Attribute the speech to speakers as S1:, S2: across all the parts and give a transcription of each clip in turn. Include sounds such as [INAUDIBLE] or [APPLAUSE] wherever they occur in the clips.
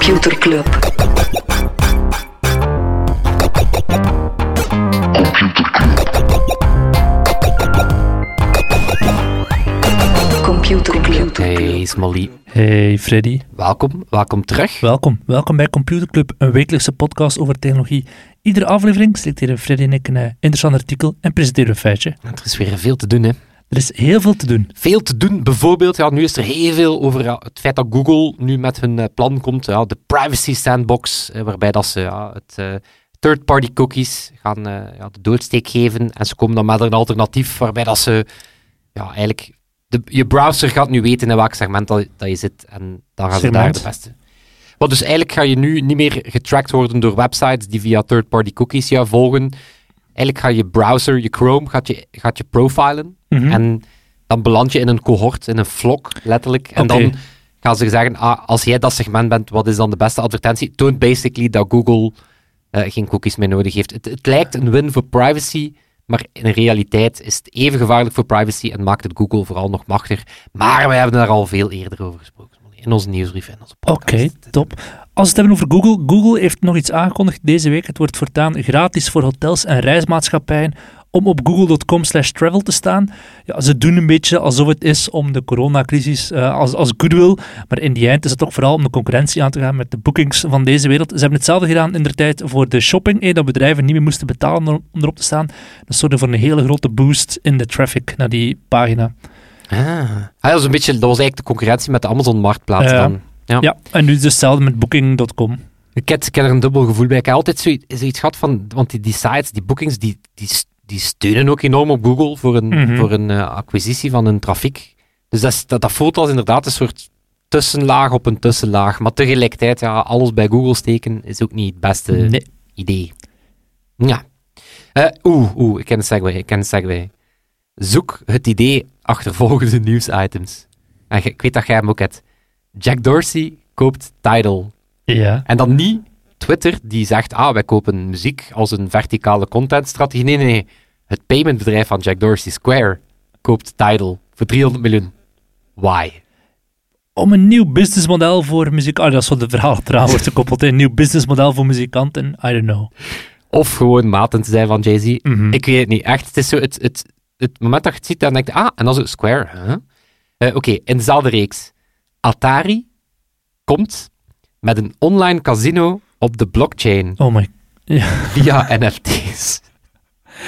S1: Computer Club. Computer Club.
S2: Hey Smolly,
S3: Hey Freddy,
S2: welkom, welkom terug.
S3: welkom. Welkom bij Computer Club, een wekelijkse podcast over technologie. Iedere aflevering selecteren Freddy en ik een eh, interessant artikel en presenteren een feitje.
S2: Er is weer veel te doen, hè.
S3: Er is heel veel te doen.
S2: Veel te doen, bijvoorbeeld, ja, nu is er heel veel over ja, het feit dat Google nu met hun eh, plan komt, ja, de privacy sandbox, eh, waarbij dat ze ja, het eh, third-party cookies gaan ja, de doodsteek geven. En ze komen dan met een alternatief waarbij dat ze ja, eigenlijk... De, je browser gaat nu weten in welk segment dat, dat je zit en dan gaan ze daar de beste. Want dus eigenlijk ga je nu niet meer getracked worden door websites die via third-party cookies jou volgen. Eigenlijk gaat je browser, je Chrome, gaat je, gaat je profilen.
S3: Mhm.
S2: En dan beland je in een cohort, in een vlok, letterlijk. En dan gaan ze zeggen, ah, als jij dat segment bent, wat is dan de beste advertentie? Toont basically dat Google eh, geen cookies meer nodig heeft. Het, het lijkt een win voor privacy, maar in realiteit is het even gevaarlijk voor privacy en maakt het Google vooral nog machtiger. Maar wij hebben daar al veel eerder over gesproken. In onze nieuwsbrief en onze
S3: Oké, top. Als we het hebben over Google, Google heeft nog iets aangekondigd deze week. Het wordt voortaan gratis voor hotels en reismaatschappijen om op google.com slash travel te staan. Ja, ze doen een beetje alsof het is om de coronacrisis eh, als, als goodwill, maar in die eind is het toch vooral om de concurrentie aan te gaan met de bookings van deze wereld. Ze hebben hetzelfde gedaan in de tijd voor de shopping, eh, dat bedrijven niet meer moesten betalen om, erop te staan. Dat zorgde voor een hele grote boost in de traffic naar die pagina.
S2: Ah. Ah, dat, was een beetje, dat was eigenlijk de concurrentie met de Amazon-marktplaats dan. Ja.
S3: Ja, en nu is het hetzelfde met booking.com.
S2: Ik heb, ik heb er een dubbel gevoel bij. Ik heb altijd zoiets, zoiets gehad van, want die, die sites, die bookings, die, die, die steunen ook enorm op Google voor een,
S3: Mhm.
S2: voor een eh, acquisitie van een trafiek. Dus dat, is- dat, dat voelt als inderdaad een soort tussenlaag op een tussenlaag. Maar tegelijkertijd, ja, alles bij Google steken is ook niet het beste
S3: Nee.
S2: idee. Ja. Eh, Oeh, oeh, ik ken een segue, ik ken een segue. Zoek het idee achter volgende [LAUGHS] nieuwsitems. En ik weet dat jij hem ook hebt. Jack Dorsey koopt Tidal.
S3: Ja.
S2: En dan niet Twitter die zegt, ah, wij kopen muziek als een verticale contentstrategie. Nee, nee, nee. Het paymentbedrijf van Jack Dorsey, Square, koopt Tidal voor 300 miljoen. Why?
S3: om een nieuw businessmodel voor muziek... Ah, dat is wat de verhaal eraan wordt gekoppeld. Een nieuw businessmodel voor muzikanten. I don't know.
S2: Of gewoon maten te zijn van Jay-Z.
S3: Mhm.
S2: Ik weet het niet. Echt, het is zo het, het, het moment dat je het ziet, dan denk je, ah, en dan zo Square. huh? Eh, Oké, in dezelfde reeks. Atari komt met een online casino op de blockchain
S3: Oh my... Ja.
S2: via [LAUGHS] NFT's.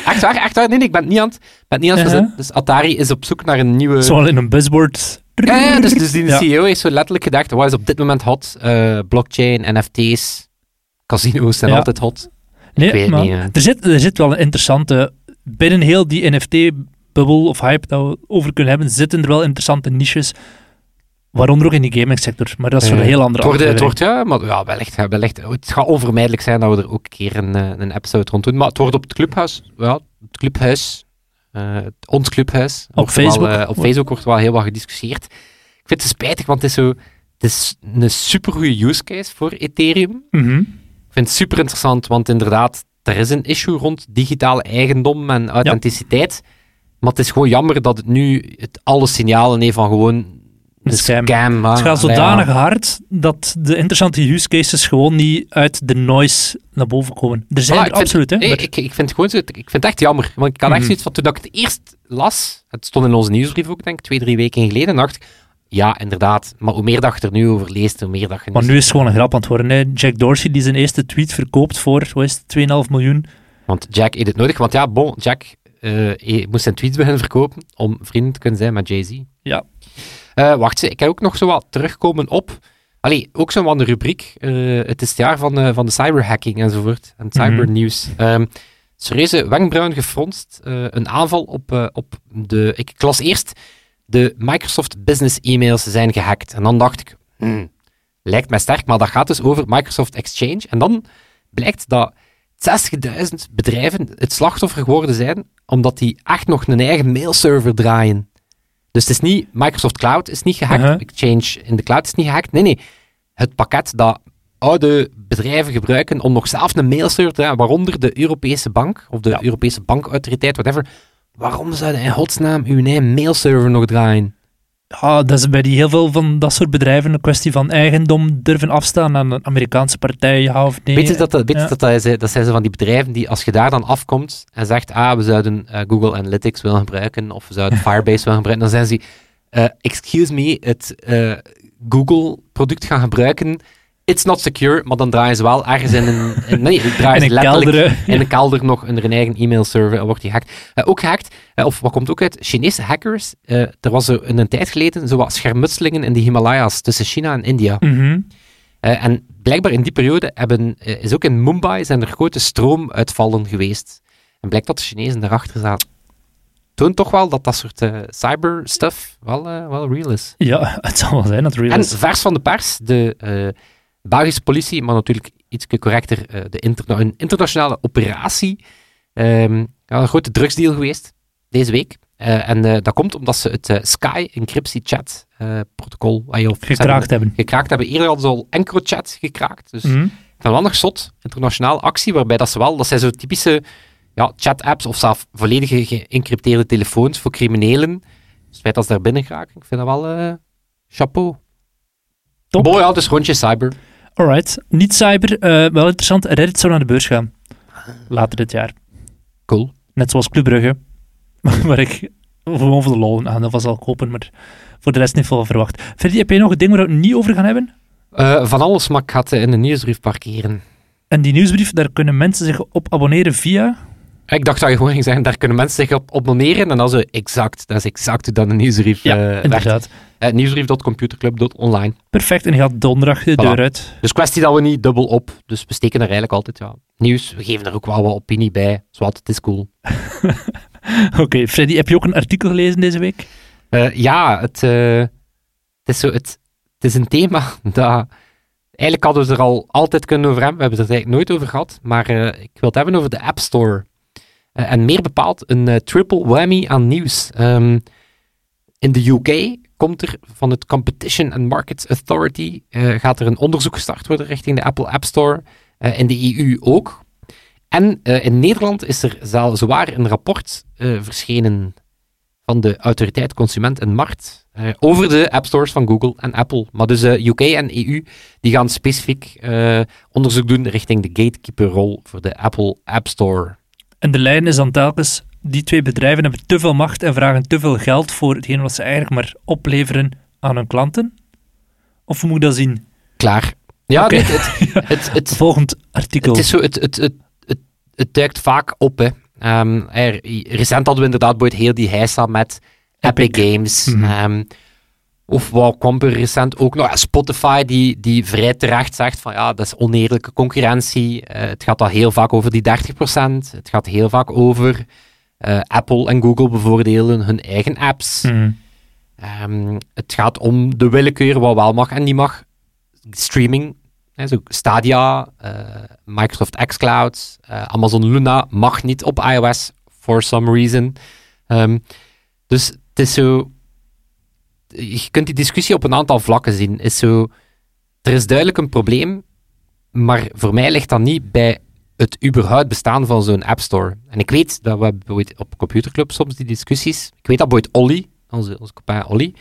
S2: Echt waar, echt waar. Nee, nee, ik ben het niet aan het, ben niet aan het verzinnen. Dus Atari is op zoek naar een nieuwe...
S3: Zoal in een buzzword.
S2: Ja, ja, dus, dus die
S3: Ja.
S2: CEO heeft zo letterlijk gedacht, wat is op dit moment hot? Eh, blockchain, NFT's, casino's zijn
S3: Ja.
S2: altijd hot.
S3: Nee,
S2: weet het
S3: maar
S2: niet, hè.
S3: er, zit, er zit wel een interessante... Binnen heel die NFT-bubbel of hype dat we over kunnen hebben, zitten er wel interessante niches. Waaronder ook in die gamengsector. Maar dat is voor een
S2: Eh,
S3: heel andere
S2: het wordt, het
S3: aflevering.
S2: wordt, ja, maar ja, wellicht, ja, wellicht. Het gaat onvermijdelijk zijn dat we er ook een keer een, eh, een episode rond doen. Maar het wordt op het clubhuis, ja, het clubhuis, eh, het- ons clubhuis.
S3: Op Facebook.
S2: Wel, eh, op Facebook wordt wel heel wat gediscussieerd. Ik vind het spijtig, want het is zo... Het is een supergoeie use case voor Ethereum.
S3: Mhm.
S2: Ik vind het super interessant, want inderdaad, er is een issue rond digitale eigendom en authenticiteit. Maar het is gewoon jammer dat het nu het alle signalen heeft van gewoon een
S3: scam.
S2: scam.
S3: Het gaat zodanig
S2: ja.
S3: hard dat de interessante use cases gewoon niet uit de noise naar boven komen. Er zijn
S2: Voilà,
S3: er absoluut, hè.
S2: nee, ik, ik vind het gewoon zo, ik vind het echt jammer. Want ik had echt
S3: Mhm.
S2: zoiets van, toen ik het eerst las, het stond in onze nieuwsbrief ook, denk ik, twee, drie weken geleden, dacht ik, ja, inderdaad. Maar hoe meer dat je er nu over leest, hoe meer dat je...
S3: Maar nu is het gewoon een grap aan het worden. Hè. Jack Dorsey die zijn eerste tweet verkoopt voor, wat is het, 2,5 miljoen.
S2: Want Jack heeft het nodig, want ja, bon, Jack eh, hij moest zijn tweets beginnen verkopen om vrienden te kunnen zijn met Jay-Z.
S3: Ja.
S2: Eh, wacht, ze, ik heb ook nog zo wat terugkomen op. Allee, ook zo'n een rubriek. eh, het is het jaar van, de van de cyberhacking enzovoort. En
S3: Mhm.
S2: cybernieuws. Ehm serieuze wenkbrauwen gefronst. eh, een aanval op, eh, op de. Ik, ik las eerst. De Microsoft Business e-mails zijn gehackt. En dan dacht ik. hmm, lijkt mij sterk, maar dat gaat dus over Microsoft Exchange. En dan blijkt dat 60.000 bedrijven het slachtoffer geworden zijn, omdat die echt nog een eigen mailserver draaien. Dus het is niet, Microsoft Cloud is niet gehackt,
S3: Uh-huh.
S2: Exchange in de cloud is niet gehackt. Nee, nee. Het pakket dat oude bedrijven gebruiken om nog zelf een mailserver te draaien, waaronder de Europese bank, of de
S3: Ja.
S2: Europese bankautoriteit, whatever. Waarom zouden in godsnaam uw eigen mailserver nog draaien?
S3: Ja, dat is bij die heel veel van dat soort bedrijven een kwestie van eigendom durven afstaan aan een Amerikaanse partij, ja of nee.
S2: Weet je dat, dat, weet
S3: Ja.
S2: dat, dat, is- dat zijn zo van die bedrijven die, als je daar dan afkomt en zegt, ah, we zouden eh, Google Analytics willen gebruiken, of we zouden [LAUGHS] Firebase willen gebruiken, dan zijn ze, eh, excuse me, het eh, Google-product gaan gebruiken, it's not secure, maar dan draaien ze wel ergens in een... in- nee, draaien [LAUGHS]
S3: In
S2: ze
S3: een
S2: letterlijk
S3: kelder,
S2: in een kelder nog onder hun eigen e-mailserver en wordt die gehackt. Eh, ook gehackt, eh, of wat komt ook uit, Chinese hackers. eh, er was zo in een tijd geleden zo wat schermutselingen in de Himalaya's tussen China en India.
S3: Mhm.
S2: En blijkbaar in die periode hebben, is ook in Mumbai zijn er grote stroomuitvallen geweest. En blijkt dat de Chinezen daarachter zaten. Toont toch wel dat dat soort eh, cyber stuff wel, wel real is.
S3: Ja, [LAUGHS] het zal wel zijn dat het real
S2: En
S3: is.
S2: vers van de pers, de Belgische politie, maar natuurlijk iets correcter, eh, de interna- een internationale operatie. Ehm, ja, een grote drugsdeal geweest deze week. Eh, en eh, dat komt omdat ze het Sky encryptie chat protocol ah, of,
S3: Gekraakt hebben.
S2: gekraakt hebben. Eerder hadden ze al EncroChat gekraakt. Dus
S3: Mhm.
S2: van wel nog zot, internationale actie, waarbij dat ze wel, dat zijn zo typische ja, chat-apps of zelf volledig geëncrypteerde telefoons voor criminelen. Dus het feit dat ze daar binnen geraken, ik vind dat wel chapeau.
S3: Top.
S2: Mooi, ja, dus rondje cyber.
S3: Alright. Niet cyber, eh, wel interessant. Reddit zou naar de beurs gaan. Later dit jaar.
S2: Cool.
S3: Net zoals Club Brugge. [LAUGHS] waar ik gewoon voor de lol een aandeel zal kopen, maar voor de rest niet veel verwacht. Freddy, heb jij nog een ding waar we het niet over gaan hebben?
S2: Eh, van alles, maar ik ga het in de nieuwsbrief parkeren.
S3: En die nieuwsbrief, daar kunnen mensen zich op abonneren via...
S2: Ik dacht dat je gewoon ging zeggen, daar kunnen mensen zich op abonneren. En dan zo, exact, dat is exact hoe dan een nieuwsbrief
S3: Ja,
S2: eh, werkt.
S3: inderdaad.
S2: Uh, nieuwsbrief.computerclub.online.
S3: Perfect, en je gaat donderdag de
S2: Voilà.
S3: deur uit.
S2: Dus kwestie dat we niet dubbel op. Dus we steken er eigenlijk altijd ja, nieuws. We geven er ook wel wat opinie bij. Zwat, het is cool. [LAUGHS]
S3: Oké, Freddy, heb je ook een artikel gelezen deze week?
S2: Eh, ja, het, eh, het, is zo, het, het is een thema [LAUGHS] dat... Eigenlijk hadden we het er al altijd kunnen over hebben. We hebben het er eigenlijk nooit over gehad. Maar eh, ik wil het hebben over de App Store. Eh, en meer bepaald een eh, triple whammy aan nieuws. Ehm, in de UK komt er van het Competition and Markets Authority eh, gaat er een onderzoek gestart worden richting de Apple App Store. In de EU ook. En in Nederland is er zwaar een rapport verschenen van de Autoriteit Consument en Markt over de app stores van Google en Apple. Maar dus UK en EU die gaan specifiek onderzoek doen richting de gatekeeper-rol voor de Apple App Store.
S3: En de lijn is dan telkens, die twee bedrijven hebben te veel macht en vragen te veel geld voor hetgeen wat ze eigenlijk maar opleveren aan hun klanten? Of hoe moet ik dat zien?
S2: Klaar. Ja, nee, [LAUGHS] het, het, het,
S3: Volgend artikel.
S2: het is zo, het, het, het, het, het duikt vaak op. Hè. Ehm, er, recent hadden we inderdaad ooit heel die heisa met Epic,
S3: Epic.
S2: Games. Ehm, of wat kwam er recent ook nog? Spotify, die, die vrij terecht zegt van ja, dat is oneerlijke concurrentie. Eh, het gaat al heel vaak over die 30%. Het gaat heel vaak over eh, Apple en Google bevoordelen hun eigen apps.
S3: Mhm.
S2: Ehm, het gaat om de willekeur wat wel mag en niet mag. Streaming, hè, zo Stadia, eh, Microsoft xCloud, Amazon Luna mag niet op iOS for some reason. Ehm, dus het is zo. Je kunt die discussie op een aantal vlakken zien. Is zo, er is duidelijk een probleem, maar voor mij ligt dat niet bij het überhaupt bestaan van zo'n App Store. En ik weet dat we ooit op Computerclub soms die discussies. Ik weet dat ooit Olly, onze, onze copain Olly,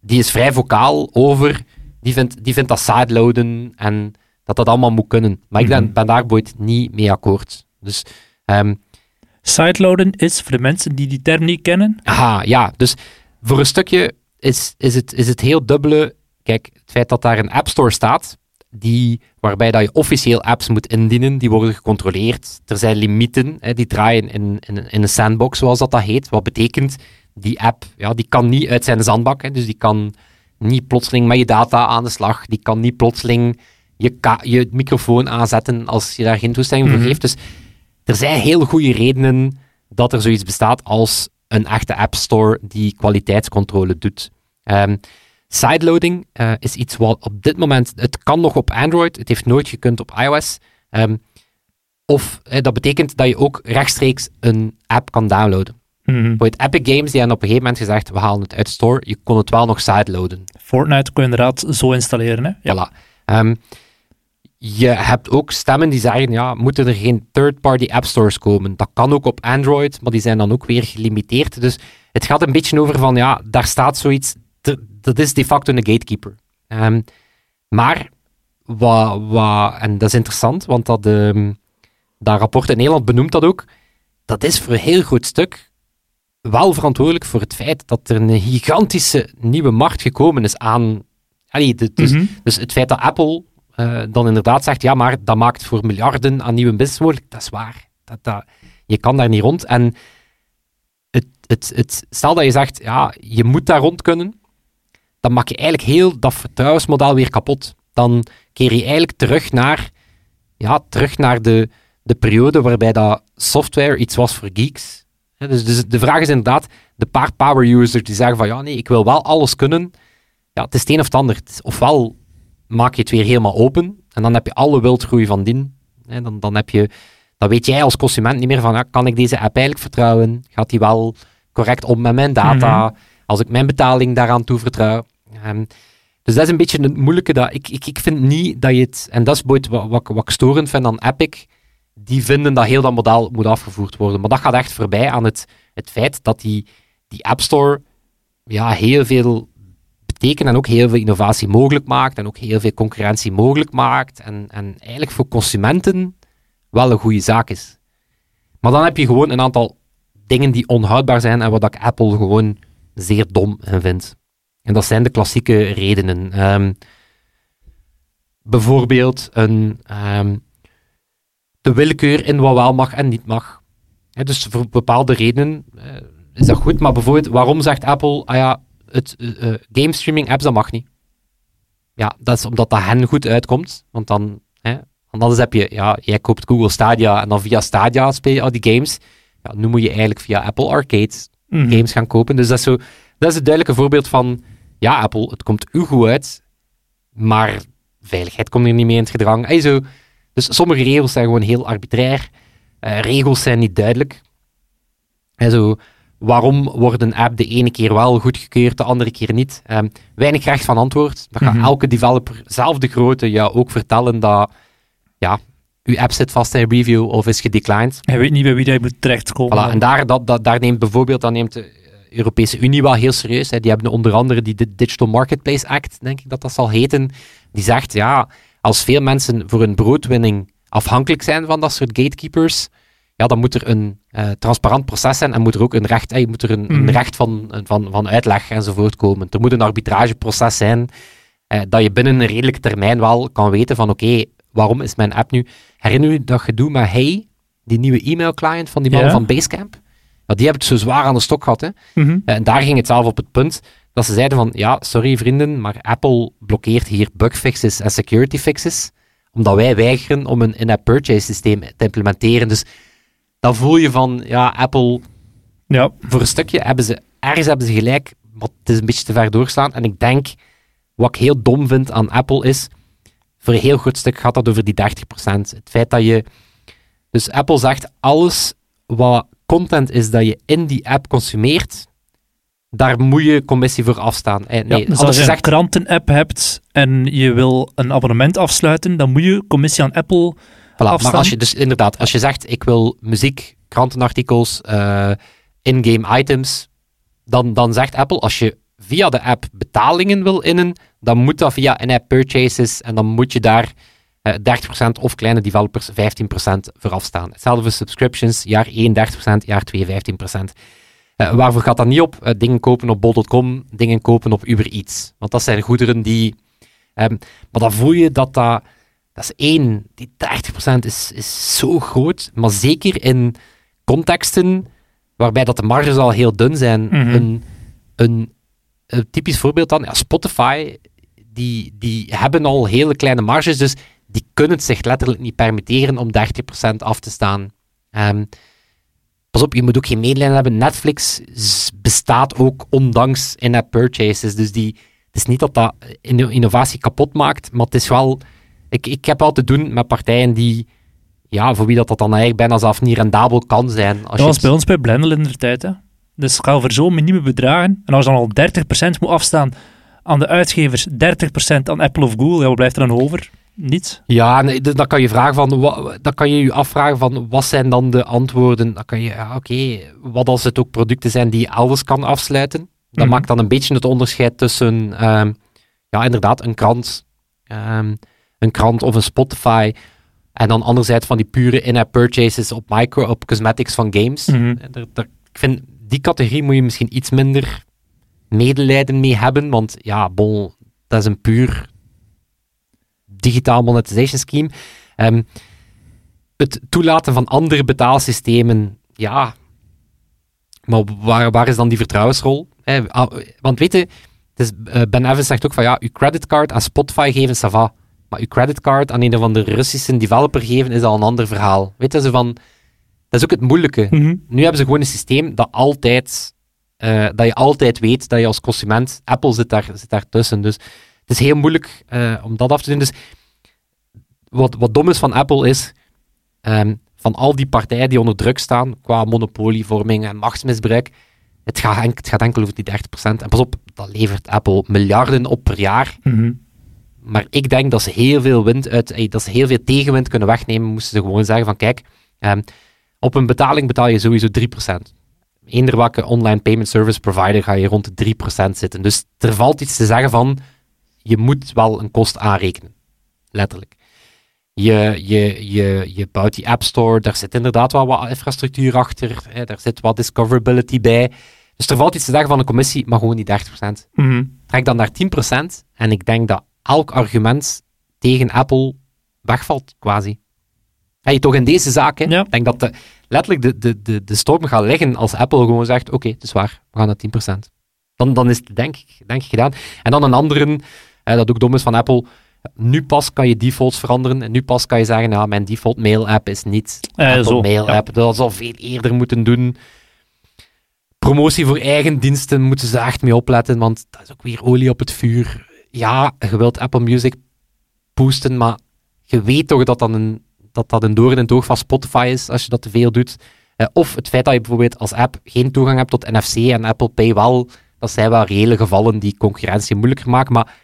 S2: die is vrij vocaal over. Die vindt, die vindt dat sideloaden en dat dat allemaal moet kunnen. Maar ik ben,
S3: Mhm.
S2: ben daar ooit niet mee akkoord. Dus, ehm,
S3: Sideloaden is, voor de mensen die die term niet kennen,
S2: aha, ja. Dus voor een stukje is, is, het, is het heel dubbele. Kijk, het feit dat daar een App Store staat, die, waarbij dat je officieel apps moet indienen, die worden gecontroleerd. Er zijn limieten, hè, die draaien in, in, in een sandbox, zoals dat, dat heet. Wat betekent, die app ja, die kan niet uit zijn zandbak. Hè, dus die kan niet plotseling met je data aan de slag. Die kan niet plotseling je, je microfoon aanzetten als je daar geen toestemming
S3: Mhm.
S2: voor geeft. Dus er zijn heel goede redenen dat er zoiets bestaat als een echte App Store die kwaliteitscontrole doet. Ehm, sideloading eh, is iets wat op dit moment, het kan nog op Android, het heeft nooit gekund op iOS. Ehm, of eh, dat betekent dat je ook rechtstreeks een app kan downloaden.
S3: mhm,
S2: Bijvoorbeeld Epic Games, die hebben op een gegeven moment gezegd, we halen het uit store, je kon het wel nog sideloaden.
S3: Fortnite kun je inderdaad zo installeren. Hè? Ja.
S2: Voilà. Ehm, je hebt ook stemmen die zeggen, ja, moeten er geen third-party app stores komen? Dat kan ook op Android, maar die zijn dan ook weer gelimiteerd. Dus het gaat een beetje over van, ja, daar staat zoiets, dat is de facto een gatekeeper. Ehm, maar, wat, wat, en dat is interessant, want dat, ehm, dat rapport in Nederland benoemt dat ook, dat is voor een heel groot stuk wel verantwoordelijk voor het feit dat er een gigantische nieuwe markt gekomen is aan... Allee, de- dus,
S3: Mhm.
S2: dus het feit dat Apple eh, dan inderdaad zegt, ja, maar dat maakt voor miljarden aan nieuwe business mogelijk, dat is waar. Dat, dat, je kan daar niet rond. En het, het, het, stel dat je zegt, ja, je moet daar rond kunnen, dan maak je eigenlijk heel dat vertrouwensmodel weer kapot. Dan keer je eigenlijk terug naar, ja, terug naar de, de periode waarbij dat software iets was voor geeks. Dus, dus de vraag is inderdaad, de paar power users die zeggen van, ja, nee, ik wil wel alles kunnen. Ja, het is het een of het ander. Ofwel maak je het weer helemaal open en dan heb je alle wildgroei van dien. Hè, dan, dan, heb je, dan weet jij als consument niet meer van, ja, kan ik deze app eigenlijk vertrouwen? Gaat die wel correct om met mijn data? Als ik mijn betaling daaraan toevertrouw? Ehm, dus dat is een beetje het moeilijke. Dat ik, ik, ik vind niet dat je het... En dat is wat, wat, wat ik storend vind aan Epic. Die vinden dat heel dat model moet afgevoerd worden. Maar dat gaat echt voorbij aan het, het feit dat die, die App Store ja, heel veel betekent en ook heel veel innovatie mogelijk maakt en ook heel veel concurrentie mogelijk maakt en, en eigenlijk voor consumenten wel een goede zaak is. Maar dan heb je gewoon een aantal dingen die onhoudbaar zijn en wat ik Apple gewoon zeer dom in vind. En dat zijn de klassieke redenen. Ehm, bijvoorbeeld een, ehm, de willekeur in wat wel mag en niet mag. Dus voor bepaalde redenen eh, is dat goed, maar bijvoorbeeld waarom zegt Apple, ah ja, het eh, eh, game streaming apps, dat mag niet. Ja, dat is omdat dat hen goed uitkomt, want dan, hè, anders heb je, ja, jij koopt Google Stadia en dan via Stadia speel je al die games. Ja, nu moet je eigenlijk via Apple Arcade
S3: Mhm.
S2: games gaan kopen. Dus dat is, zo, dat is een duidelijke voorbeeld van, ja, Apple, het komt u goed uit, maar veiligheid komt er niet mee in het gedrang. Hey, zo. Dus sommige regels zijn gewoon heel arbitrair. Eh, regels zijn niet duidelijk. En zo, waarom wordt een app de ene keer wel goedgekeurd, de andere keer niet? Ehm, weinig recht van antwoord. Dan gaat
S3: Mhm.
S2: elke developer, zelf de grote, ja, ook vertellen dat ja, uw app zit vast in review of is gedeclined.
S3: Hij weet niet bij wie hij moet terechtkomen.
S2: Voilà, en daar, dat, dat, daar neemt bijvoorbeeld dat neemt de eh, Europese Unie wel heel serieus. Hè. Die hebben onder andere die Digital Marketplace Act, denk ik dat dat zal heten. Die zegt, ja, als veel mensen voor hun broodwinning afhankelijk zijn van dat soort gatekeepers, ja, dan moet er een eh, transparant proces zijn en moet er ook een recht, eh, moet er een, een
S3: Mhm.
S2: recht van, van, van uitleg enzovoort komen. Er moet een arbitrageproces zijn eh, dat je binnen een redelijke termijn wel kan weten van oké, waarom is mijn app nu... Herinner je dat gedoe met Hey, die nieuwe e-mail-client van die man van Basecamp? Ja, die hebben het zo zwaar aan de stok gehad. Hè?
S3: Mhm.
S2: En daar ging het zelf op het punt dat ze zeiden van, ja, sorry vrienden, maar Apple blokkeert hier bugfixes en security fixes, omdat wij weigeren om een in-app purchase systeem te implementeren. Dus dan voel je van, ja, Apple,
S3: Ja,
S2: voor een stukje hebben ze, ergens hebben ze gelijk, maar het is een beetje te ver doorslaan. En ik denk, wat ik heel dom vind aan Apple is, voor een heel groot stuk gaat dat over die 30%. Het feit dat je, dus Apple zegt, alles wat content is dat je in die app consumeert, daar moet je commissie voor afstaan. Eh, nee,
S3: ja, dus als je een krantenapp hebt en je wil een abonnement afsluiten, dan moet je commissie aan Apple
S2: Voilà, maar als je dus inderdaad, als je zegt ik wil muziek, krantenartikels, eh, in-game items, dan, dan zegt Apple als je via de app betalingen wil innen, dan moet dat via in-app purchases en dan moet je daar eh 30% of kleine developers 15% voor afstaan. Hetzelfde voor subscriptions, jaar 1 30%, jaar 2 15%. Eh, waarvoor gaat dat niet op? Dingen kopen op bol.com, dingen kopen op Uber Eats. Want dat zijn goederen die... ehm, maar dan voel je dat dat... Dat is één, die 30% is, is zo groot, maar zeker in contexten waarbij dat de marges al heel dun zijn.
S3: Mhm.
S2: een, een, een typisch voorbeeld dan, ja, Spotify, die, die hebben al hele kleine marges, dus die kunnen het zich letterlijk niet permitteren om 30% af te staan. Ehm, pas op, je moet ook geen medelijden hebben. Netflix bestaat ook ondanks in-app purchases, dus die, het is niet dat dat inno- innovatie kapot maakt, maar het is wel... Ik, ik heb te doen met partijen die, ja, voor wie dat, dat dan eigenlijk bijna zelf niet rendabel kan zijn. Als
S3: Dat
S2: je
S3: was
S2: het-
S3: bij ons bij Blendel in de tijd. Hè. Dus het gaat over zo'n minieme bedragen. En als je dan al 30% moet afstaan aan de uitgevers, 30% aan Apple of Google, ja, wat blijft er dan over? Niets.
S2: Ja, nee, dus dan kan je vragen van, dan kan je je afvragen van, wat zijn dan de antwoorden? Dan kan je, ja, oké, wat als het ook producten zijn die je elders kan afsluiten? Dat
S3: Mhm.
S2: maakt dan een beetje het onderscheid tussen, ehm, ja, inderdaad, een krant, ehm, een krant of een Spotify. En dan anderzijds van die pure in-app purchases op micro, op cosmetics van games.
S3: Mhm.
S2: Eh, daar- daar- ik vind, die categorie moet je misschien iets minder medelijden mee hebben, want ja, bon, dat is een puur digitaal monetization scheme. Ehm, het toelaten van andere betaalsystemen, ja, maar waar, waar is dan die vertrouwensrol? Ah, want weet je, eh, Ben Evans zegt ook van ja, uw creditcard aan Spotify geven, ça va. Maar uw creditcard aan een of andere Russische developer geven, is al een ander verhaal. Weet je, zo van, dat is ook het moeilijke.
S3: Mhm.
S2: Nu hebben ze gewoon een systeem dat altijd, eh, dat je altijd weet dat je als consument, Apple zit daar, zit daar tussen. Dus het is heel moeilijk eh, om dat af te doen. Dus wat, wat dom is van Apple is, ehm, van al die partijen die onder druk staan, qua monopolievorming en machtsmisbruik, het gaat, enk- het gaat enkel over die 30%. En pas op, dat levert Apple miljarden op per jaar.
S3: Mhm.
S2: Maar ik denk dat ze heel veel wind uit, eh, dat ze heel veel tegenwind kunnen wegnemen, moesten ze gewoon zeggen van kijk, ehm, op een betaling betaal je sowieso 3%. Eender welke online payment service provider ga je rond de 3% zitten. Dus er valt iets te zeggen van, je moet wel een kost aanrekenen. Letterlijk. Je, je, je, je bouwt die App Store, daar zit inderdaad wel wat infrastructuur achter, hè, daar zit wat discoverability bij. Dus er valt iets te zeggen van een commissie, maar gewoon die 30%
S3: Mhm.
S2: trek dan naar 10% en ik denk dat elk argument tegen Apple wegvalt, quasi. Hey, toch in deze zaak?
S3: Ja.
S2: Ik denk dat de, letterlijk de, de, de, de storm gaat liggen als Apple gewoon zegt, oké, het is waar, we gaan naar 10%. Dan, dan is het denk ik, denk ik gedaan. En dan een andere, eh, dat ook dom is van Apple, nu pas kan je defaults veranderen en nu pas kan je zeggen, ja, mijn default mail app is niet
S3: Eh,
S2: Apple
S3: zo,
S2: mail
S3: ja.
S2: app. Dat zal veel eerder moeten doen. Promotie voor eigen diensten moeten ze echt mee opletten, want dat is ook weer olie op het vuur. Ja, je wilt Apple Music boosten, maar je weet toch dat dat een, dat dat een doorn in het oog van Spotify is als je dat te veel doet. Eh, of het feit dat je bijvoorbeeld als app geen toegang hebt tot NFC en Apple Pay wel, dat zijn wel reële gevallen die concurrentie moeilijker maken. Maar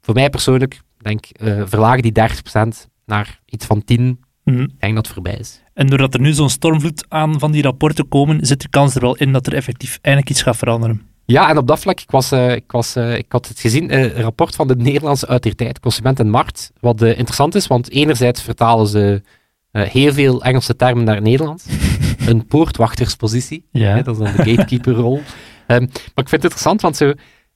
S2: voor mij persoonlijk, denk eh verlagen die 30% naar iets van 10,
S3: Mhm.
S2: ik denk dat het voorbij is.
S3: En doordat er nu zo'n stormvloed aan van die rapporten komen, zit de kans er wel in dat er effectief eindelijk iets gaat veranderen.
S2: Ja, en op dat vlak, ik, was, eh, ik, was, eh, ik had het gezien, eh, een rapport van de Nederlandse Autoriteit Consument en Markt, wat interessant is, want enerzijds vertalen ze heel veel Engelse termen naar het Nederlands. [LAUGHS] een poortwachterspositie,
S3: Ja.
S2: hè, dat is dan de gatekeeperrol. [LAUGHS] Ehm, maar ik vind het interessant, want zo,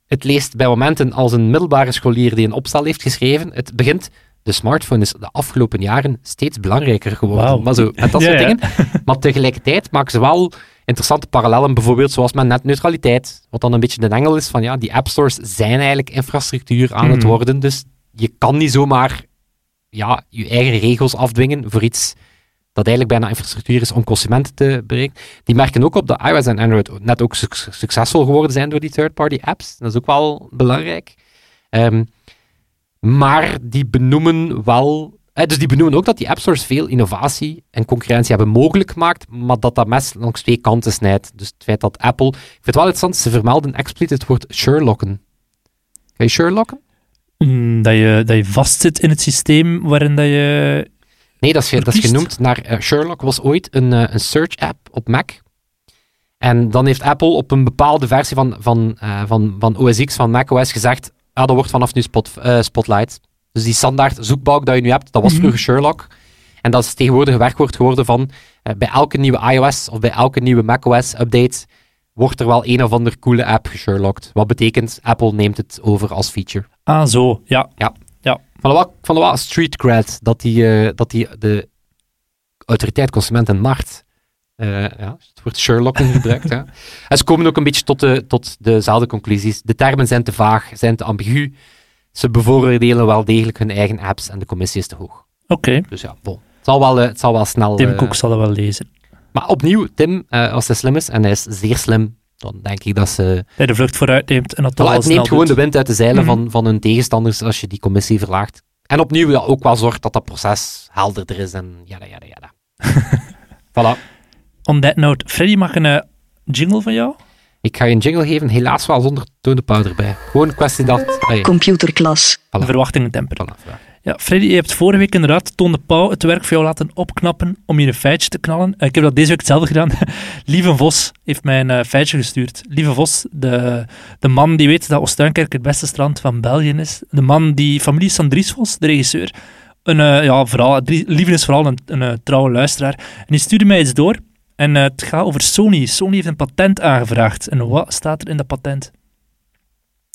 S2: het leest bij momenten als een middelbare scholier die een opstel heeft geschreven. Het begint, de smartphone is de afgelopen jaren steeds belangrijker geworden. Maar zo, met dat [LAUGHS] soort
S3: ja.
S2: dingen. Maar tegelijkertijd maken ze wel interessante parallellen, bijvoorbeeld zoals met netneutraliteit. Wat dan een beetje de engel is van ja, die app stores zijn eigenlijk infrastructuur aan het
S3: Mhm.
S2: worden. Dus je kan niet zomaar ja, je eigen regels afdwingen voor iets dat eigenlijk bijna infrastructuur is om consumenten te bereiken. Die merken ook op dat iOS en Android net ook suc- succesvol geworden zijn door die third-party apps. Dat is ook wel belangrijk. Ehm, maar die benoemen wel... eh, dus die benoemen ook dat die app stores veel innovatie en concurrentie hebben mogelijk gemaakt, maar dat dat mes langs twee kanten snijdt. Dus het feit dat Apple... Ik vind het wel interessant, ze vermelden expliciet het woord Sherlocken. Ga je Sherlocken?
S3: Mm, Dat je, dat je vastzit in het systeem waarin dat je...
S2: Nee, dat is, dat is genoemd naar... eh, Sherlock was ooit een, eh, een search-app op Mac. En dan heeft Apple op een bepaalde versie van, van, eh, van, van OS X, van macOS, gezegd, ah, dat wordt vanaf nu spot, Spotlight. Dus die standaard zoekbalk dat je nu hebt, dat was
S3: Mhm.
S2: vroeger Sherlock. En dat is tegenwoordig een werkwoord geworden van, eh, bij elke nieuwe iOS of bij elke nieuwe macOS-update wordt er wel een of ander coole app gesherlocked. Wat betekent, Apple neemt het over als feature.
S3: Ah, zo. Ja.
S2: Van de wel, van de wel street cred dat die, eh, dat die de autoriteit consument en markt eh, ja, het woord Sherlocken gebruikt. ja. [LAUGHS] En ze komen ook een beetje tot, de, tot dezelfde conclusies. De termen zijn te vaag, zijn te ambigu. Ze bevoordelen wel degelijk hun eigen apps en de commissie is te hoog.
S3: Oké.
S2: Dus ja, bon. Het zal wel, eh, het zal wel snel...
S3: Tim
S2: eh,
S3: Cook zal dat wel lezen.
S2: Maar opnieuw, Tim, eh, als hij slim is, en hij is zeer slim, dan denk ik dat ze...
S3: Hij de vlucht vooruit neemt en dat
S2: Voilà, het neemt gewoon
S3: doet.
S2: de wind uit de zeilen
S3: Mhm.
S2: van, van hun tegenstanders als je die commissie verlaagt. En opnieuw ja, ook wel zorgt dat dat proces helderder is en jada, jada, jada. [LAUGHS] voilà.
S3: On that note, Freddy, mag een jingle van jou?
S2: Ik ga je een jingle geven, helaas wel zonder tonepauw erbij. Gewoon een kwestie dat... Allee,
S1: Computerklas.
S2: Voilà.
S3: De verwachtingen temperen.
S2: voilà, voilà.
S3: Ja, Freddy, je hebt vorige week inderdaad Toon de Pauw het werk voor jou laten opknappen om hier een feitje te knallen. Eh, ik heb dat deze week hetzelfde gedaan. [LAUGHS] Lieve Vos heeft mij een eh, feitje gestuurd. Lieve Vos, de, de man die weet dat Oostuinkerk het beste strand van België is. De man die familie Sandries Vos, de regisseur, een, eh, ja, vooral, Lieve is vooral een, een, trouwe luisteraar. En die stuurde mij iets door. En het gaat over Sony. Sony heeft een patent aangevraagd. En wat staat er in dat patent?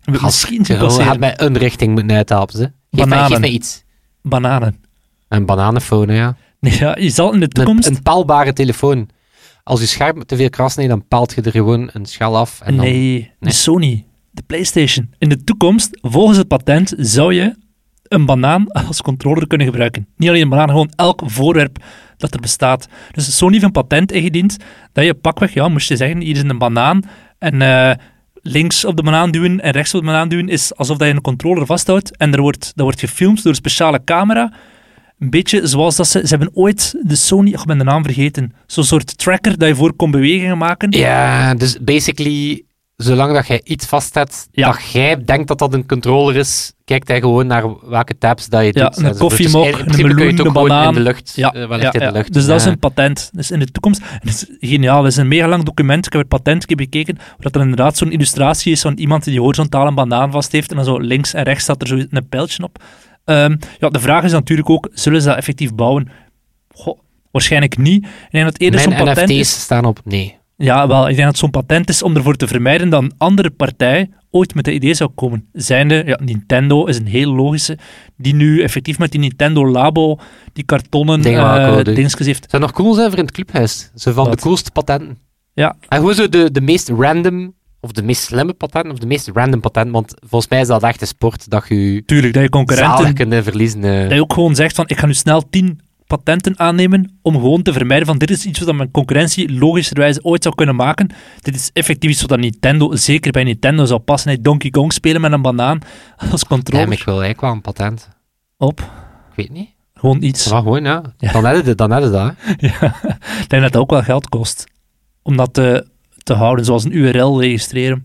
S2: Misschien te passeren. had mij een richting moeten uithelpen. Geef,
S3: Bananen.
S2: Mij, geef mij iets.
S3: Bananen.
S2: Een bananenfoon, ja.
S3: Nee, ja, je zal in de toekomst...
S2: Een, een paalbare telefoon. Als je scherm te veel kras neemt, dan paalt je er gewoon een schel af. En
S3: dan... nee, de Sony, de PlayStation. In de toekomst, volgens het patent, zou je een banaan als controller kunnen gebruiken. Niet alleen een banaan, gewoon elk voorwerp dat er bestaat. Dus Sony heeft een patent ingediend dat je pakweg, ja, moest je zeggen, hier is een banaan en... Uh, links op de banaan duwen en rechts op de banaan duwen is alsof dat je een controller vasthoudt en er wordt, dat wordt gefilmd door een speciale camera. Een beetje zoals dat ze... Ze hebben ooit de Sony... Ik ben de naam vergeten. Zo'n soort tracker dat je voor kon bewegingen maken.
S2: Ja, dus basically zolang dat jij iets vastzet, ja. dat jij denkt dat dat een controller is, kijkt hij gewoon naar welke tabs dat je
S3: ja,
S2: doet.
S3: Een koffiemok, dus een meloen, een banaan.
S2: in de lucht, ja, uh, ja, in de lucht.
S3: Dus dat is een patent. Dus in de toekomst, het is geniaal, het is een mega lang document, ik heb het patent bekeken, waar er inderdaad zo'n illustratie is van iemand die horizontaal een banaan vast heeft en dan zo links en rechts staat er zo een pijltje op. Um, ja, de vraag is natuurlijk ook, zullen ze dat effectief bouwen? Goh, waarschijnlijk niet. Denk dat eerder zo'n patent
S2: NFT's staan op nee.
S3: Ja, wel, ik denk dat zo'n patent is om ervoor te vermijden dat een andere partij ooit met het idee zou komen. Zijnde, ja, Nintendo is een heel logische, die nu effectief met die Nintendo Labo die kartonnen uh, dingetjes heeft.
S2: Zou nog cool zijn voor in het clubhuis? Zo van de coolste patenten.
S3: Ja.
S2: En gewoon zo de, de meest random, of de meest slimme patenten, of de meest random patenten, want volgens mij is dat echt een sport dat je...
S3: Tuurlijk, dat je concurrenten...
S2: kunnen verliezen. Uh.
S3: Dat je ook gewoon zegt van, ik ga nu snel tien patenten aannemen om gewoon te vermijden van dit is iets wat mijn concurrentie logischerwijze ooit zou kunnen maken. Dit is effectief iets wat Nintendo, zeker bij Nintendo, zou passen. Donkey Kong spelen met een banaan [LAUGHS] als controller.
S2: Ja, ik wil eigenlijk wel een patent.
S3: Op?
S2: Ik weet niet.
S3: Gewoon iets.
S2: Ja, gewoon, ja. Dan heb je dan heb je dat. [LAUGHS]
S3: ja, ik denk dat het ook wel geld kost. Om dat te, te houden, zoals een URL registreren.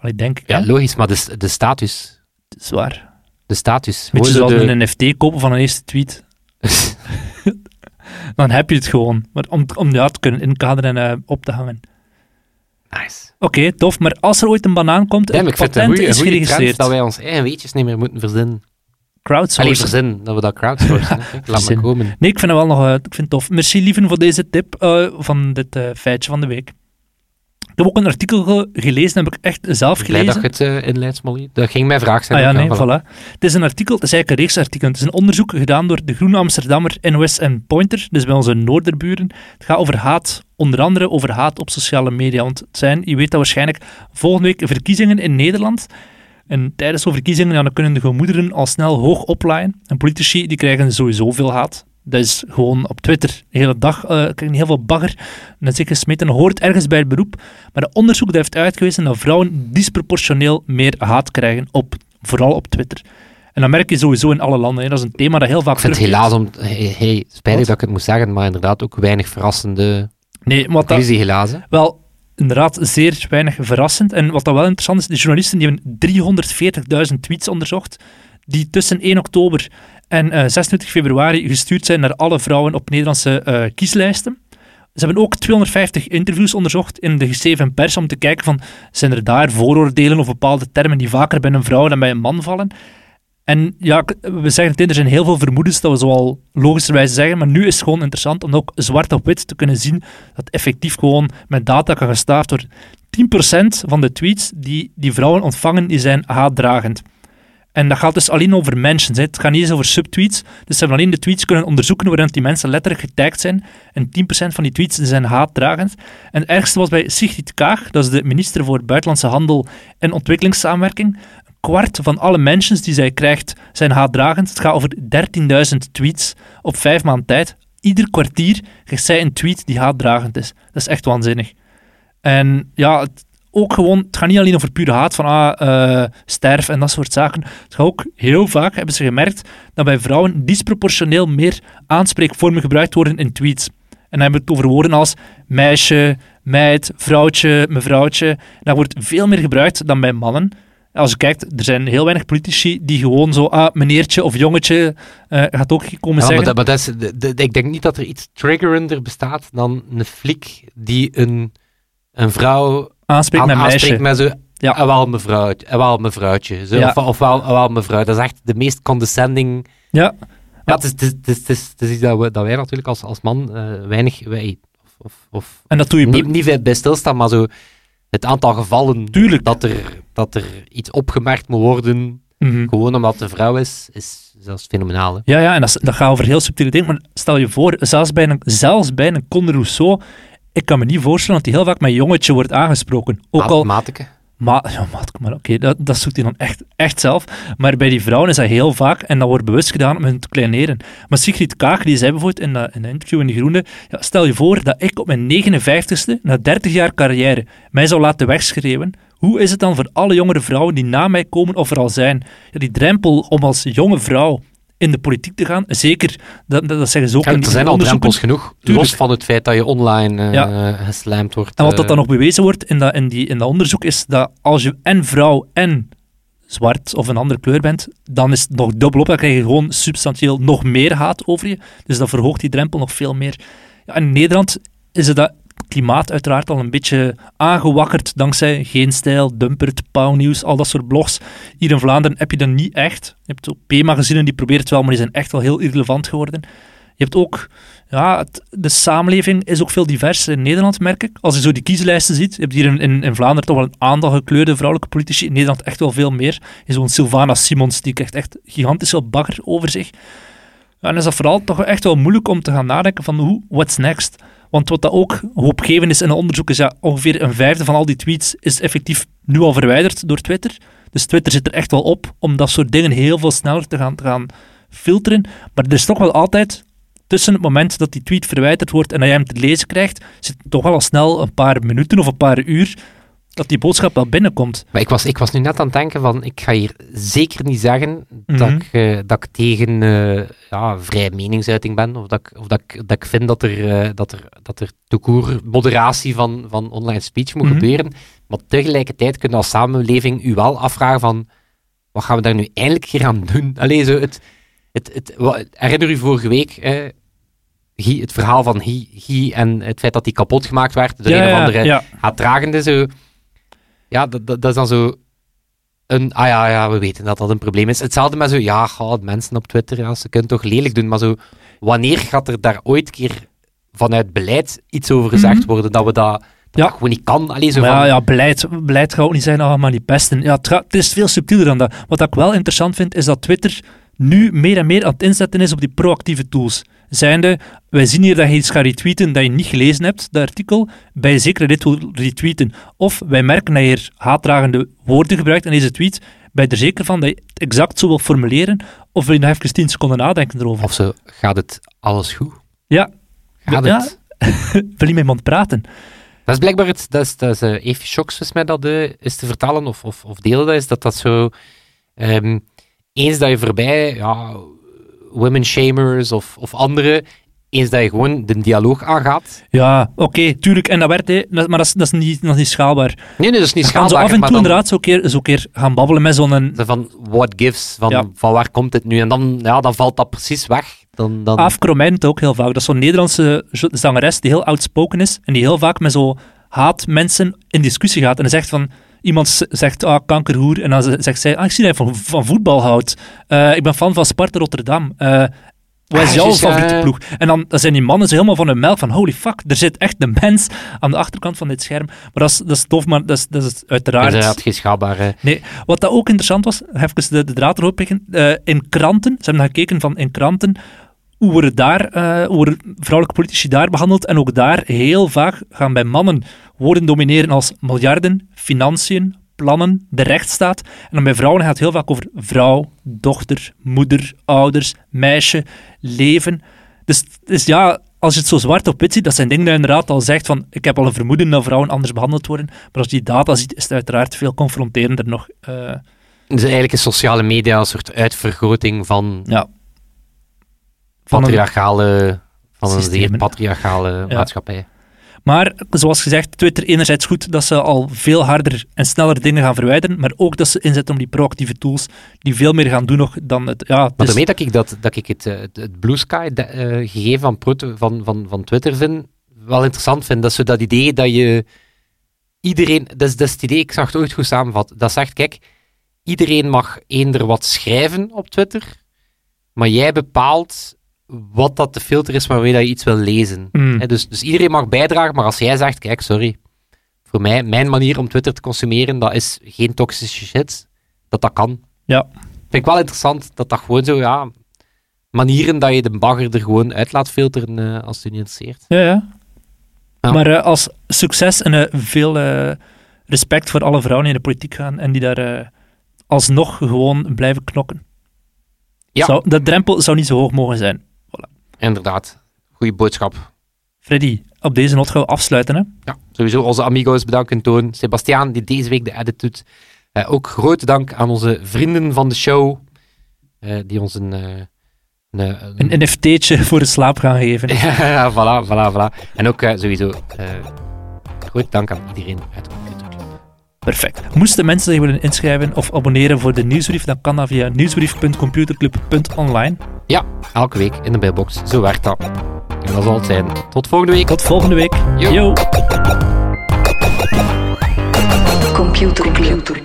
S3: Ik denk...
S2: Ja, logisch, maar de, de status...
S3: Zwaar.
S2: De status.
S3: Beetje zoals de... een NFT kopen van een eerste tweet. [LAUGHS] dan heb je het gewoon. Maar om, om ja, te kunnen inkaderen en uh, op te hangen.
S2: Nice.
S3: Oké, tof. Maar als er ooit een banaan komt, ja, het patent is geregistreerd.
S2: dat wij ons eigen weetjes niet meer moeten verzinnen.
S3: Crowdsourcen.
S2: Alleen verzinnen, dat we dat crowdsourcen. Laat maar komen.
S3: Nee, ik vind het wel nog uh, ik vind het tof. Merci lieven voor deze tip uh, van dit feitje van de week. Ik heb ook een artikel gelezen, heb ik echt zelf gelezen.
S2: Blij dat je het uh, inleidt, Molly. Dat ging mijn vraag zijn.
S3: Ah ja, nee, voilà. Het is een artikel, het is eigenlijk een reeksartikel. Het is een onderzoek gedaan door de Groene Amsterdammer, NOS en Pointer, dus bij onze Noorderburen. Het gaat over haat, onder andere over haat op sociale media. Want het zijn, je weet dat waarschijnlijk, volgende week verkiezingen in Nederland. En tijdens zo'n verkiezingen ja, dan kunnen de gemoederen al snel hoog oplaaien. En politici die krijgen sowieso veel haat. Dat is gewoon op Twitter de hele dag, uh, krijg je heel veel bagger. Dat is gesmeten. Hoort ergens bij het beroep. Maar de onderzoek dat heeft uitgewezen dat vrouwen disproportioneel meer haat krijgen, op, vooral op Twitter. En dat merk je sowieso in alle landen. Hè. Dat is een thema dat heel vaak
S2: Ik vind het helaas om... Hey, hey spijtig dat ik het moet zeggen, maar inderdaad ook weinig verrassende
S3: nee, wat dat,
S2: helaas.
S3: Wel, inderdaad zeer weinig verrassend. En wat dat wel interessant is, de journalisten die hebben 340.000 tweets onderzocht die tussen 1 oktober en uh, eh, 26 februari gestuurd zijn naar alle vrouwen op Nederlandse uh, kieslijsten. Ze hebben ook 250 interviews onderzocht in de geschreven pers om te kijken van, zijn er daar vooroordelen of bepaalde termen die vaker bij een vrouw dan bij een man vallen? En ja, we zeggen het, er zijn heel veel vermoedens dat we zoal logischerwijs zeggen, maar nu is het gewoon interessant om ook zwart op wit te kunnen zien dat effectief gewoon met data kan gestaafd worden. 10% van de tweets die die vrouwen ontvangen, die zijn haatdragend. En dat gaat dus alleen over mensen. Het gaat niet eens over subtweets. Dus ze hebben alleen de tweets kunnen onderzoeken waarin die mensen letterlijk getagd zijn. En 10% van die tweets zijn haatdragend. En het ergste was bij Sigrid Kaag, dat is de minister voor Buitenlandse Handel en Ontwikkelingssamenwerking. Een kwart van alle mensen die zij krijgt zijn haatdragend. Het gaat over 13.000 tweets op vijf maanden tijd. Ieder kwartier krijgt zij een tweet die haatdragend is. Dat is echt waanzinnig. En ja, het, ook gewoon, het gaat niet alleen over pure haat van ah, uh, sterf en dat soort zaken. Het gaat ook heel vaak, hebben ze gemerkt, dat bij vrouwen disproportioneel meer aanspreekvormen gebruikt worden in tweets. En dan hebben we het over woorden als meisje, meid, vrouwtje, mevrouwtje. Dat wordt veel meer gebruikt dan bij mannen. Als je kijkt, er zijn heel weinig politici die gewoon zo, ah, meneertje of jongetje, eh, gaat ook komen
S2: Ja, maar,
S3: zeggen.
S2: dat, maar dat is, de- de- ik denk niet dat er iets triggerender bestaat dan een flik die een, een vrouw
S3: aanspreekt
S2: aan,
S3: met meisje.
S2: aanspreekt met zo,
S3: Ja.
S2: "Ah, wel mevrouw, ah, wel mevrouwtje. Zo,
S3: Ja.
S2: Of, of wel, ah, wel mevrouw. Dat is echt de meest condescending...
S3: Ja,
S2: Ja, het is, het is, het is, het is, het is iets dat, we, dat wij natuurlijk als, als man eh, weinig... Wij, of, of, of
S3: en dat doe je
S2: niet, niet bij- stilstaan, maar zo het aantal gevallen
S3: Tuurlijk.
S2: dat er, dat er iets opgemerkt moet worden,
S3: Mhm.
S2: gewoon omdat het een vrouw is, is zelfs fenomenaal. hè.
S3: Ja, ja, en dat, dat gaat over heel subtiele dingen. Maar stel je voor, zelfs bij een, zelfs bij een Conde Rousseau, ik kan me niet voorstellen dat hij heel vaak met jongetje wordt aangesproken. Ook
S2: Ma-
S3: al,
S2: Mateke.
S3: maar, [LAUGHS] ja, maar, maar oké, dat, dat zoekt hij dan echt, echt zelf. Maar bij die vrouwen is dat heel vaak, en dat wordt bewust gedaan om hen te kleineren. Maar Sigrid Kaag, die zei bijvoorbeeld in, dat, in een interview in De Groene, ja, stel je voor dat ik op mijn 59ste, na 30 jaar carrière, mij zou laten wegschreeuwen. Hoe is het dan voor alle jongere vrouwen die na mij komen of er al zijn? Ja, die drempel om als jonge vrouw in de politiek te gaan, zeker, dat, dat, dat zeggen ze ook
S2: Ja,
S3: in
S2: er zijn al drempels genoeg,
S3: Tuurlijk.
S2: los van het feit dat je online
S3: Ja.
S2: geslamd wordt.
S3: En wat dat
S2: eh.
S3: dan nog bewezen wordt in dat, in, die, in dat onderzoek is dat als je en vrouw en zwart of een andere kleur bent, dan is het nog dubbel op. Dan krijg je gewoon substantieel nog meer haat over je. Dus dat verhoogt die drempel nog veel meer. Ja, in Nederland is het dat klimaat uiteraard al een beetje aangewakkerd dankzij Geen Stijl, Dumpert, Pauwnieuws, al dat soort blogs. Hier in Vlaanderen heb je dat niet echt. Je hebt ook P-magazinen die proberen het wel, maar die zijn echt wel heel irrelevant geworden. Je hebt ook, ja, het- de samenleving is ook veel diverser in Nederland, merk ik. Als je zo die kieslijsten ziet, je hebt hier in, in, Vlaanderen toch wel een aantal gekleurde vrouwelijke politici. In Nederland echt wel veel meer. Je Zo'n Sylvana Simons, die krijgt echt gigantisch veel bagger over zich. En is dat vooral toch echt wel moeilijk om te gaan nadenken van hoe, what's next? Want wat dat ook hoopgevend is in een onderzoek is ja, ongeveer een vijfde van al die tweets is effectief nu al verwijderd door Twitter. Dus Twitter zit er echt wel op om dat soort dingen heel veel sneller te gaan, gaan filteren. Maar er is toch wel altijd, tussen het moment dat die tweet verwijderd wordt en dat jij hem te lezen krijgt, zit toch wel al snel een paar minuten of een paar uur dat die boodschap wel binnenkomt.
S2: Maar ik was, ik was nu net aan het denken van, ik ga hier zeker niet zeggen dat,
S3: Mhm.
S2: ik, eh, dat ik tegen eh, ja, vrije meningsuiting ben, of dat ik, of dat ik, dat ik vind dat er, eh, dat er, dat er toekoer moderatie van, van online speech moet
S3: Mhm.
S2: gebeuren. Maar tegelijkertijd kun je als samenleving u wel afvragen van, wat gaan we daar nu eindelijk hier aan doen? Allee, zo het, het, het, wa- herinner u vorige week, eh, Guy, het verhaal van Guy, Guy en het feit dat hij kapot gemaakt werd door een of andere
S3: ja.
S2: haatdragende, zo... Ja, dat, dat, dat is dan zo... Een, ah ja, ja, we weten dat dat een probleem is. Hetzelfde met zo, ja, ga, mensen op Twitter, ja, ze kunnen toch lelijk doen, maar zo, wanneer gaat er daar ooit een keer vanuit beleid iets over gezegd
S3: Mhm.
S2: worden, dat we dat,
S3: Ja.
S2: dat gewoon niet kan? Allee, zo
S3: Maar
S2: van,
S3: ja, ja, beleid, beleid gaat ook niet zijn, ah, maar die pesten. Ja, het is veel subtieler dan dat. Wat ik wel interessant vind, is dat Twitter nu meer en meer aan het inzetten is op die proactieve tools. Zijnde, wij zien hier dat je iets gaat retweeten dat je niet gelezen hebt, dat artikel, bij zeker dit wil retweeten. Of wij merken dat je hier haatdragende woorden gebruikt in deze tweet, ben je er zeker van dat je het exact zo wil formuleren, of wil je nog even 10 seconden nadenken erover?
S2: Of zo, gaat het alles goed?
S3: Ja,
S2: Gaat
S3: Ja.
S2: het? [LAUGHS]
S3: wil je met iemand praten?
S2: Dat is blijkbaar het, dat is, dat is uh, Shocks, volgens mij, dat eh, is te vertalen, of, of, of delen dat is, dat dat zo... ehm, eens dat je voorbij, ja, women shamers of, of andere, eens dat je gewoon de dialoog aangaat.
S3: Ja, oké, tuurlijk. En dat werd, hè, maar dat is, dat is, niet, dat is niet schaalbaar.
S2: Nee, nee, dat is niet schaalbaar.
S3: ze af en toe
S2: dan-
S3: inderdaad zo keer, zo keer gaan babbelen met zo'n
S2: Zo van what gives, van,
S3: Ja.
S2: van waar komt het nu? En dan, ja, dan valt dat precies weg. Dan, dan...
S3: Aaf ook heel vaak. Dat is zo'n Nederlandse zangeres die heel outspoken is en die heel vaak met zo haatmensen in discussie gaat. En dan zegt van, iemand zegt, ah, kankerhoer. En dan zegt zij, ah, ik zie dat je van, van voetbal houdt. Eh, ik ben fan van Sparta Rotterdam. Eh wat is
S2: Ah,
S3: jouw favoriete ploeg? En dan, dan zijn die mannen zo helemaal van hun melk van, holy fuck, er zit echt een mens aan de achterkant van dit scherm. Maar dat is, dat is tof, maar dat is, dat is
S2: Dat
S3: uiteraard...
S2: is inderdaad geen schaalbare...
S3: Nee, wat dat ook interessant was, even de, de draad erop pikken, eh, in kranten, ze hebben gekeken van in kranten, hoe worden, daar, eh, hoe worden vrouwelijke politici daar behandeld en ook daar heel vaak gaan bij mannen woorden domineren als miljarden, financiën, plannen, de rechtsstaat. En dan bij vrouwen gaat het heel vaak over vrouw, dochter, moeder, ouders, meisje, leven. Dus, dus ja, als je het zo zwart op wit ziet, dat zijn dingen je inderdaad al zegt van ik heb al een vermoeden dat vrouwen anders behandeld worden. Maar als je die data ziet, is het uiteraard veel confronterender nog.
S2: Dus eigenlijk is sociale media een soort uitvergroting van
S3: ja.
S2: Patriarchale... Van een zeer patriarchale maatschappij.
S3: Maar zoals gezegd, Twitter enerzijds goed dat ze al veel harder en sneller dingen gaan verwijderen, maar ook dat ze inzetten op die proactieve tools die veel meer gaan doen nog dan het... Ja, het
S2: Maar
S3: is-
S2: daarmee dat ik, dat, dat ik het, eh, het, het Blue Sky de- eh, gegeven van, proto- van, van, van Twitter vind, wel interessant vind. Dat is zo dat idee dat je iedereen... Dat is, dat is het idee, ik zag het ooit goed samenvat. Dat zegt, kijk, iedereen mag eender wat schrijven op Twitter, maar jij bepaalt wat dat de filter is waarmee dat je iets wil lezen.
S3: Mm.
S2: Dus, dus iedereen mag bijdragen, maar als jij zegt, kijk, sorry, voor mij, mijn manier om Twitter te consumeren, dat is geen toxische shit, dat dat kan.
S3: Ja.
S2: Vind ik wel interessant dat dat gewoon zo, ja, manieren dat je de bagger er gewoon uit laat filteren eh, als het je niet interesseert.
S3: Ja, ja.
S2: Ja.
S3: Maar eh, als succes en eh, veel respect voor alle vrouwen die in de politiek gaan en die daar alsnog gewoon blijven knokken.
S2: Ja.
S3: Zou, dat drempel zou niet zo hoog mogen zijn.
S2: Inderdaad, goede boodschap.
S3: Freddy, op deze not gaan we afsluiten. Hè?
S2: Ja, sowieso onze amigos bedanken, Toon. Sebastiaan, die deze week de edit doet. Eh, ook grote dank aan onze vrienden van de show, eh, die ons een... eh, een, een-
S3: Een NFT'tje voor de slaap gaan geven. [LAUGHS]
S2: Ja, voilà, voilà, voilà. En ook sowieso groot dank aan iedereen uit.
S3: Perfect. Moesten mensen zich willen inschrijven of abonneren voor de nieuwsbrief, dan kan dat via nieuwsbrief.computerclub.online.
S2: Ja, elke week in de mailbox. Zo werkt dat. En dat zal het zijn. Tot volgende week.
S3: Tot volgende week.
S2: Yo.
S3: Yo.
S1: Computer Club.